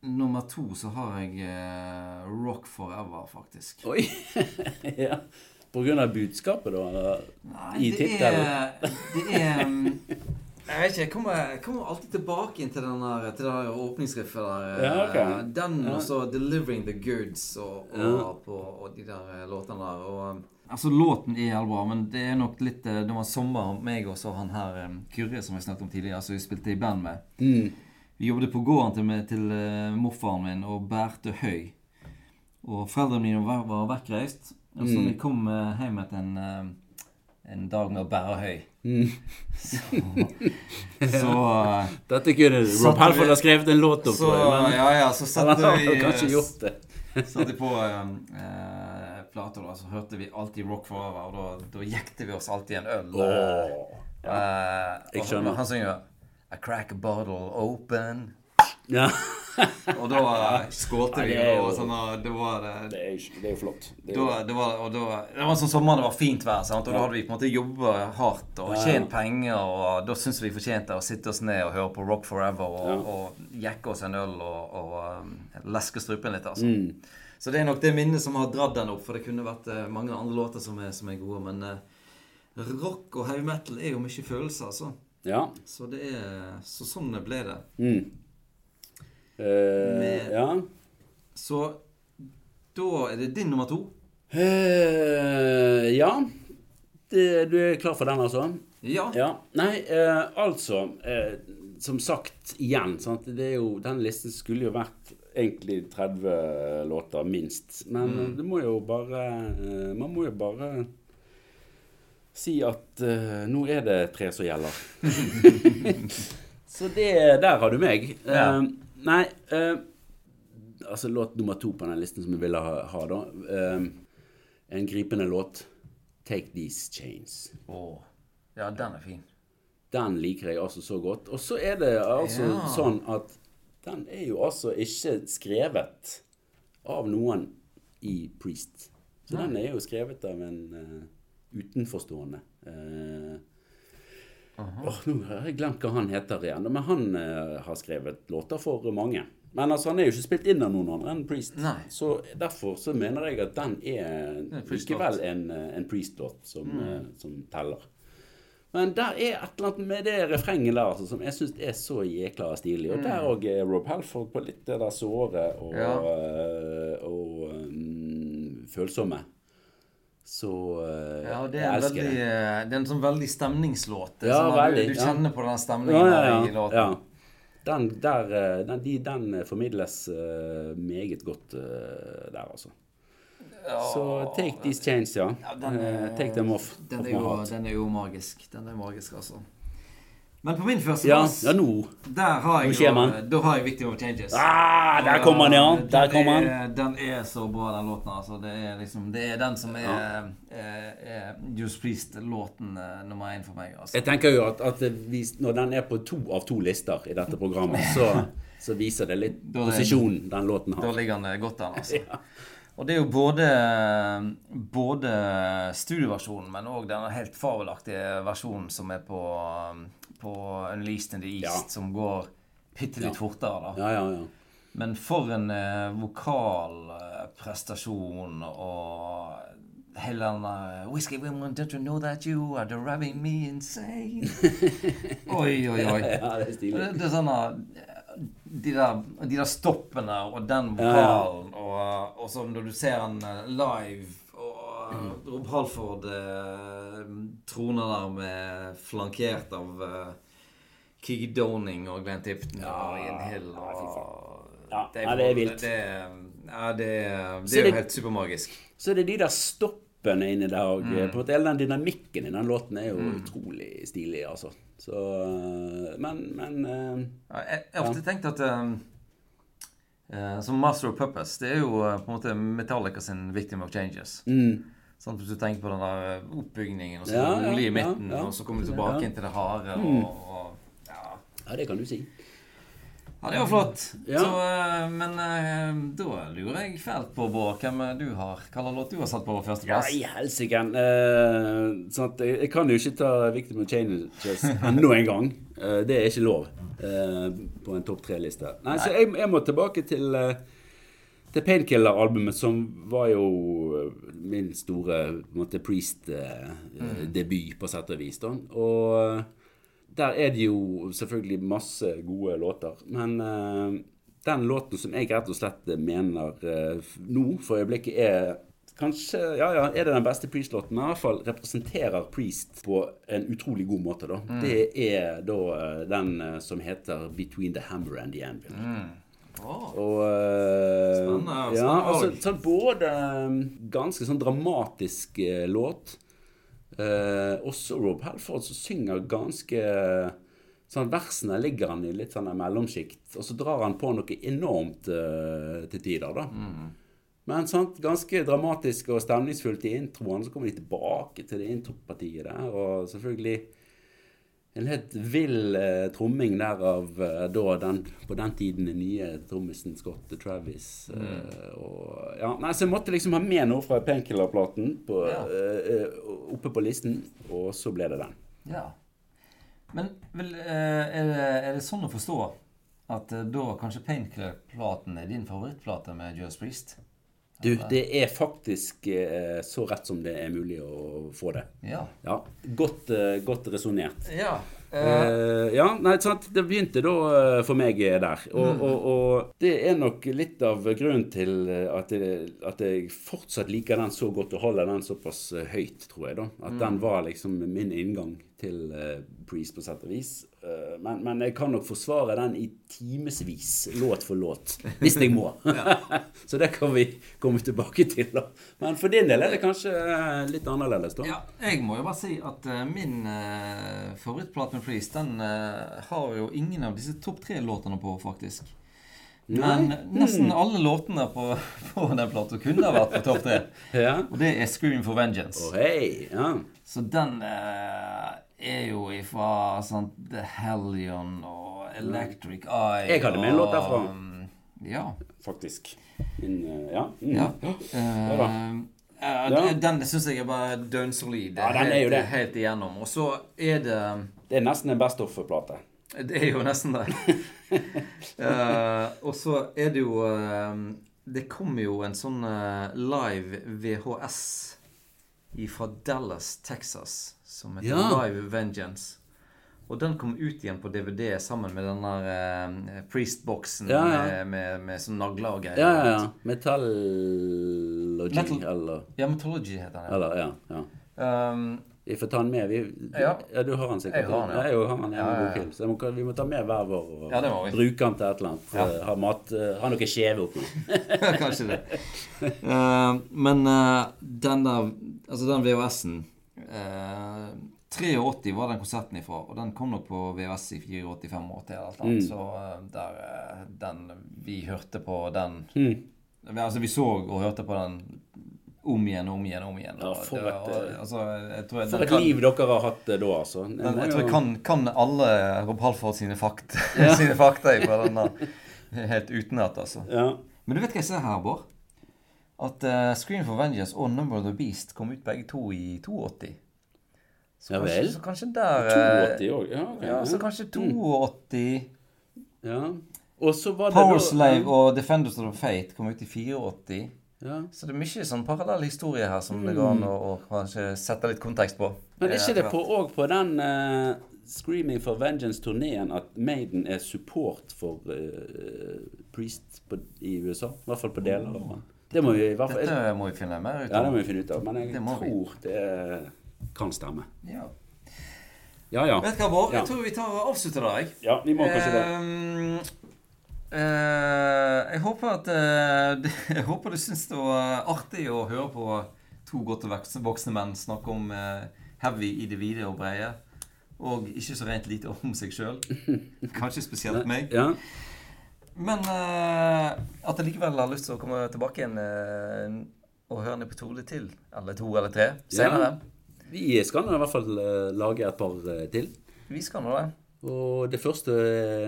nummer to så har jeg uh, Rock Forever, faktisk. Oi! ja. På grunn av budskapet, da? Nei, I det er, det er um, Jeg vet ikke, jeg kommer, jeg kommer alltid tilbake inn til den der, til det der åpningsriffet der. Ja, ok. eh, Den og så 'Delivering the Goods' og, og, Ja. på, og de der eh, låtene der. Og, um, altså, låten er helt bra, men det er nok litt eh, Det var sommer meg og så han her Kyrre som jeg snakket om tidligere, som vi spilte i band med. Mm. Vi jobbet på gården til, til uh, morfaren min og bærte høy. Og foreldrene mine var, var vekkreist. Og så Mm. vi kom uh, hjem etter en, uh, en dag med å bære høy, Mm. så, så Dette kunne Rob Halford ha skrevet en låt om, Så, men ja, ja, så satte vi kanskje gjort det. satte på eh, eh, plater, og så hørte vi alltid Rock Forever, og da, da jekte vi oss alltid en øl. eh, Åh. eh, og. Han synger I crack a bottle open. Ja. Og da skålte vi, og sånn, og det var Det er jo flott. Det da, det, var, og da, det var sånn sommer, det var fint vær, sant? og da hadde vi på en måte jobba hardt og tjent penger. Og da syntes vi fortjente å sitte oss ned og høre på Rock Forever og, og jekke oss en øl og, og um, leske strupen litt. altså. mm. Så det er nok det minnet som har dratt den opp, for det kunne vært eh, mange andre låter som er, som er gode. Men eh, rock og heavy metal er jo mye følelser, altså. Ja. Så det er Så sånn ble det. Mm. Eh, ja. Så da er det din nummer to. Eh, ja. Det, du er klar for den, altså? Ja. Ja. Nei, eh, altså eh, Som sagt igjen, sant? Det er jo, den listen skulle jo vært egentlig 30 låter, minst. Men Mm. det må jo bare eh, Man må jo bare si at eh, nå er det tre som gjelder. Så det Der har du meg. Ja. Eh, nei uh, Altså låt nummer to på den listen som vi ville ha, ha da. Uh, en gripende låt. 'Take These Chains'. Åh. Ja, den er fin. Den liker jeg altså så godt. Og så er det altså Ja. sånn at den er jo altså ikke skrevet av noen i Priest. Så den er jo skrevet av en uh, utenforstående. Uh, nå har jeg glemt hva han heter igjen. Men han eh, har skrevet låter for mange. Men altså, han er jo ikke spilt inn av noen andre enn Priest. Nei. Så derfor så mener jeg at den er er likevel en, eh, en Priest-låt som, Mm. eh, som teller. Men der er et eller annet med det refrenget der altså, som jeg syns er så jækla stilig. Og der òg er Rob Halford på litt det der såre og, Mm. Ja. og, og um, følsomme. Så uh, Ja, det er, elsker veldig, det. eh, det er en sånn veldig stemningslåt. Ja, sånn veldig, Du, du ja. kjenner på den Ja, stemningen ja, der i låten. ja. Den, der, eh, den, de, den formidles uh, meget godt uh, der, altså. Så take these chains, ja. Ja, den take them off. Den off er, jo, den er jo magisk. Den er magisk, altså. Men på min første Ja, plass, ja, nå. der har jeg Nå jo, da har jeg Victim of Changes. Ah, der kommer den, ja. Der kommer den. er- Den er så bra, den låten. altså. Det er liksom, det er den som er, Ja. er, er Just Priest-låten eh, nummer én for meg. altså. Jeg tenker jo at, at vi, når den er på to av to lister i dette programmet, så, så viser det litt posisjonen den låten har. Da ligger den godt an, altså. Og det er jo både, både studioversjonen, men òg den helt fabelaktige versjonen som er på, på Unleased in the East, Ja. som går bitte litt Ja. fortere, da. Ja, ja, ja. Men for en eh, vokalprestasjon og hele den der Whiskey women, don't you know that you are driving me insane? oi, oi, oi. ja det er stilig. det er sånn at de der, de der stoppene og den vokalen, og, og så når du ser eh, live Rob Halford eh, troner der med flankert av eh, Kiki Doning og Glenn Tipton Ja, og Ian Hill. ja, det, er, Ja, det er vilt. Det, ja, det, det er jo helt supermagisk. Så er det de der stoppene inni der òg. Mm. På en måte Hele den dynamikken i den låten er jo utrolig stilig, altså. Så Men, men eh, Ja, jeg har ofte tenkt at eh, eh, Som Master of Puppets, det er jo eh, på en måte Metallica sin Victim of Changes. mm, Sånn, hvis du tenker på den der oppbygningen, og så Ja, rolig i midten, ja, ja. og så kommer du tilbake inn til det harde. Mm. Og, og, ja. Ja, det kan du si. ja, det var flott. Så, eh, men eh, da lurer jeg fælt på, Bård, hvem eh, du har slags låt du har satt på Ja, i helsike. Uh, sånn jeg, kan jo ikke ta Victim of Changes enda en gang. Uh, det er ikke lov uh, på en topp tre-liste. Nei, Så jeg, jeg må tilbake til, uh, til Painkiller-albumet, som var jo eh, min store på en måte, Priest-debut, på sett og vis. da. Og eh, der er det jo selvfølgelig masse gode låter. Men uh, den låten som jeg rett og slett mener uh, nå for øyeblikket er kanskje Ja, ja, er det den beste Priest-låten? Men i hvert fall representerer Priest på en utrolig god måte, da. Mm. Det er da eh, den eh, som heter 'Between the Hammer and the Anvil'. Og uh, Spennende, Ja, spennende altså sånn både eh, ganske sånn dramatisk uh, låt. uh, også Rob Halford som synger ganske Sånn Versene ligger han i litt sånn mellomsjikt, og så drar han på noe enormt til tider, da. Men sant, ganske dramatisk og stemningsfullt i introen. Så kommer de tilbake til det intropartiet der, og selvfølgelig en helt vill eh, tromming der av eh, da den, på den tiden den nye trommisen Scott Travis. Eh, og, ja, nei, så jeg måtte liksom ha med noe fra Painkiller-platen Ja. eh, eh, oppe på listen, og så ble det den. Ja. Men vel, eh, er, det, er det sånn å forstå at da kanskje Painkiller-platen er din favorittplate med Joe Priest? Du, det er faktisk eh, så rett som det er mulig å få det. Ja. Ja, Godt, eh, godt resonnert. Ja. Uh, ja, nei, sant. Det begynte da for meg der. Og, og, og det er nok litt av grunnen til at jeg, at jeg fortsatt liker den så godt og holder den såpass høyt, tror jeg. da. At den var liksom min inngang til uh, Breeze på sett og vis. Eh, men, men jeg kan nok forsvare den i timevis, låt for låt, hvis jeg må. så det kan vi komme tilbake til. da. Men for din del er det kanskje eh, litt annerledes, da. Ja, jeg må jo bare si at uh, min uh, favorittplate med Freeze, den uh, har jo ingen av disse topp tre-låtene på, faktisk. Men nesten alle låtene på, på den plata kunne ha vært på topp tre. Ja. Og det er 'Scream for Vengeance'. Oh, hey. Ja. Så den eh, er jo ifra sånn The Hellion og Electric Eye Jeg hadde med en låt derfra. mm, Ja. Faktisk. Min, eh, ja. Mm. ja. Ja. Den syns jeg er bare dønn solid. Ja, den er jo helt, det. helt igjennom. Og så er det Det er nesten en Best Offer-plate. Det er jo nesten det. uh, og så er det jo uh, Det kom jo en sånn live VHS fra Dallas, Texas, som heter Ja. Live Vengeance. Og den kom ut igjen på DVD sammen med den der eh, Priest-boksen Ja, ja. med, med, med sånn nagler og greier. Ja, ja, ja. Metallogy, Metal- eller Ja, Metology heter den. Eller, ja. ja. Ja. Um, Vi får ta den med. Vi, Ja. du har den sikkert. Jeg har den, ja. Jeg har den Ja, ja, ja. Så må, vi må ta med hver vår og Ja, bruke den til et eller annet. Ja. Eh, Ha, mat, eh, ha noe skjeve oppi. Kanskje det. uh, men uh, den der Altså den VHS-en uh, 83 var den konserten ifra, og den kom nok på VHS i 84-85 eller et eller. Så eh, der eh, den Vi hørte på den Mm. Altså vi så og hørte på den om igjen og om igjen om igjen. Ja, for det et, var- eh, altså, jeg tror jeg, For et kan- liv dere har hatt eh, da, altså. Den, må jeg tror jeg kan, kan alle Rob Halford sine fakta, sine fakta fra denne helt utenat, altså. Ja. Men du vet hva jeg ser her, Bård? At uh, Scream for Vengeance og Number of the Beast kom ut begge to i 82. Så Ja kanskje, vel. Så kanskje der eh, 82 òg. Ja, okay, Ja, så kanskje 82 ja. Og så var det Power da- Slave og Defenders of Fate kom ut i 84. ja. Så det er mye sånn parallell historie her som det går an å, kanskje sette litt kontekst på. Men er Eh, ikke det etter på, og på den uh, Screaming for Vengeance-turneen at Maiden er support for uh, Priest på, i USA? I hvert fall på deler av den. Det må vi i hvert fall Dette må vi finne mer ut av. Ja, det må vi finne ut av. Men jeg Det tror vi. det kan stemme. Ja. Ja, ja. Vet du hva, Bård? Ja. Jeg tror vi tar og avslutter der, jeg. Ja, vi må kanskje det. Uh, uh, jeg håper at uh, Jeg håper du syns det var artig å høre på to godt voksne, menn snakke om eh, heavy i det vide og breie. Og ikke så rent lite om seg sjøl. Kanskje spesielt meg. Ja. Men uh, at jeg likevel har lyst til å komme tilbake igjen uh, og høre en episode til. Eller to eller tre senere. Vi skal nå i hvert fall eh, lage et par til. Vi skal nå det. Og det første,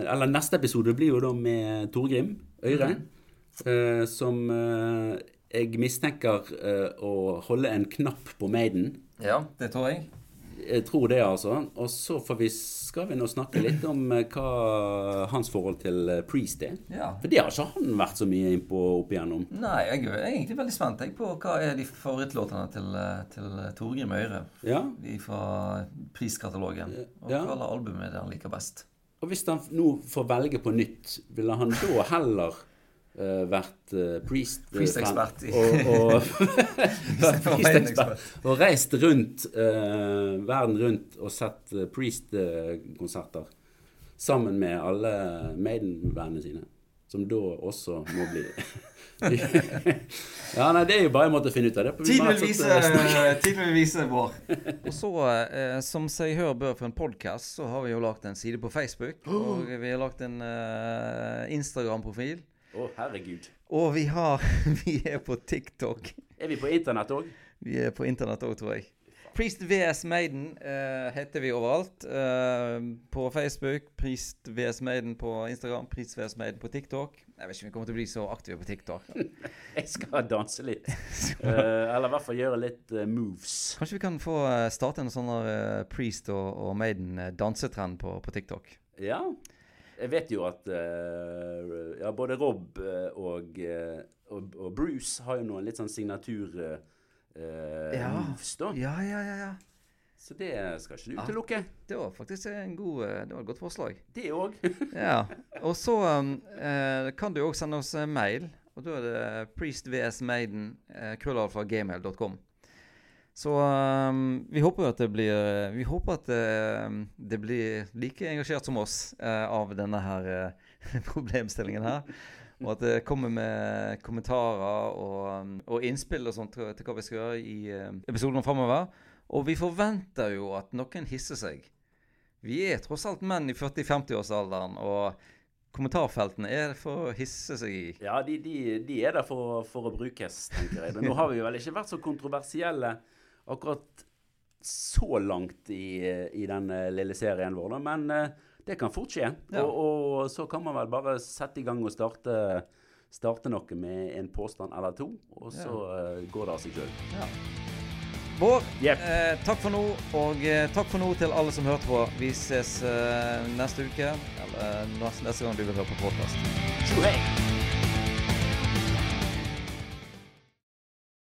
eller neste episode blir jo da med Torgrim Øyre. eh, som eh, jeg mistenker å holde en knapp på Maiden. Ja, det tror jeg. Jeg tror det, altså. Og så får vi, skal vi nå snakke litt om eh, hva hans forhold til eh, Priest er. Ja. For det har ikke han vært så mye innpå opp igjennom. Nei, jeg er egentlig veldig spent jeg, på hva er de favorittlåtene til, eh, til Torgrim Øyre Ja. fra priskatalogen. Og Ja. hva alle det han liker best. Og hvis han nå får velge på nytt, ville han da heller eh, vært uh, priest eh, Priest-ekspert i- Og, og priest-ekspert. Og reist rundt uh, verden rundt og sett priest-konserter sammen med alle Maiden-bandene sine. Som da også må bli Ja, nei, det er jo bare en måte å finne ut av det. på. Tiden vil vise, vår. Og så, eh, som seg hør bør for en podkast, så har vi jo lagt en side på Facebook. Og vi har lagt en eh, Instagram-profil. Å, herregud. Og vi har Vi er på TikTok. Er vi på internett òg? Vi er på internett òg, tror jeg. Priest VS Maiden uh, heter vi overalt. Uh, på Facebook, Priest VS Maiden på Instagram, Priest VS Maiden på TikTok. Jeg vet ikke om vi kommer til å bli så aktive på TikTok. Jeg skal danse litt. uh, eller i hvert fall gjøre litt moves. Kanskje vi kan få starte en sånn Priest og, og Maiden dansetrend på, på TikTok. Ja. Jeg vet jo at uh, ja, både Rob eh, og, eh, og, og Bruce har jo noen litt sånn signatur uh, Ja. moves, da. Ja, ja, ja. ja. Så det skal ikke du utelukke. Det var faktisk en god, det var et godt forslag. Det òg. Ja. Og så um, uh, kan du òg sende oss mail. Og da er det priestvsmaiden, Uh. Så um, vi håper jo at det blir Vi håper at det, det blir like engasjert som oss uh, av denne her uh, problemstillingen her. Og at det kommer med kommentarer og, um, og innspill og sånt til, hva vi skal gjøre i episoden episodene framover. Og vi forventer jo at noen hisser seg. Vi er tross alt menn i 40-50-årsalderen, og kommentarfeltene er for å hisse seg i. Ja, de, de, de er der for, for å brukes, tenker jeg. Men nå har vi vel ikke vært så kontroversielle akkurat så langt i, i den eh, lille serien vår, da. Men eh, det kan fort skje. Ja. Og, og så kan man vel bare sette i gang og starte, starte noe med en påstand eller to, og så eh, går det av seg sjøl. Ja. Bård, yep. eh, takk for nå, og eh, takk for nå til alle som hørte på. Vi ses eh, neste uke, eller neste, gang du vil høre på podkast.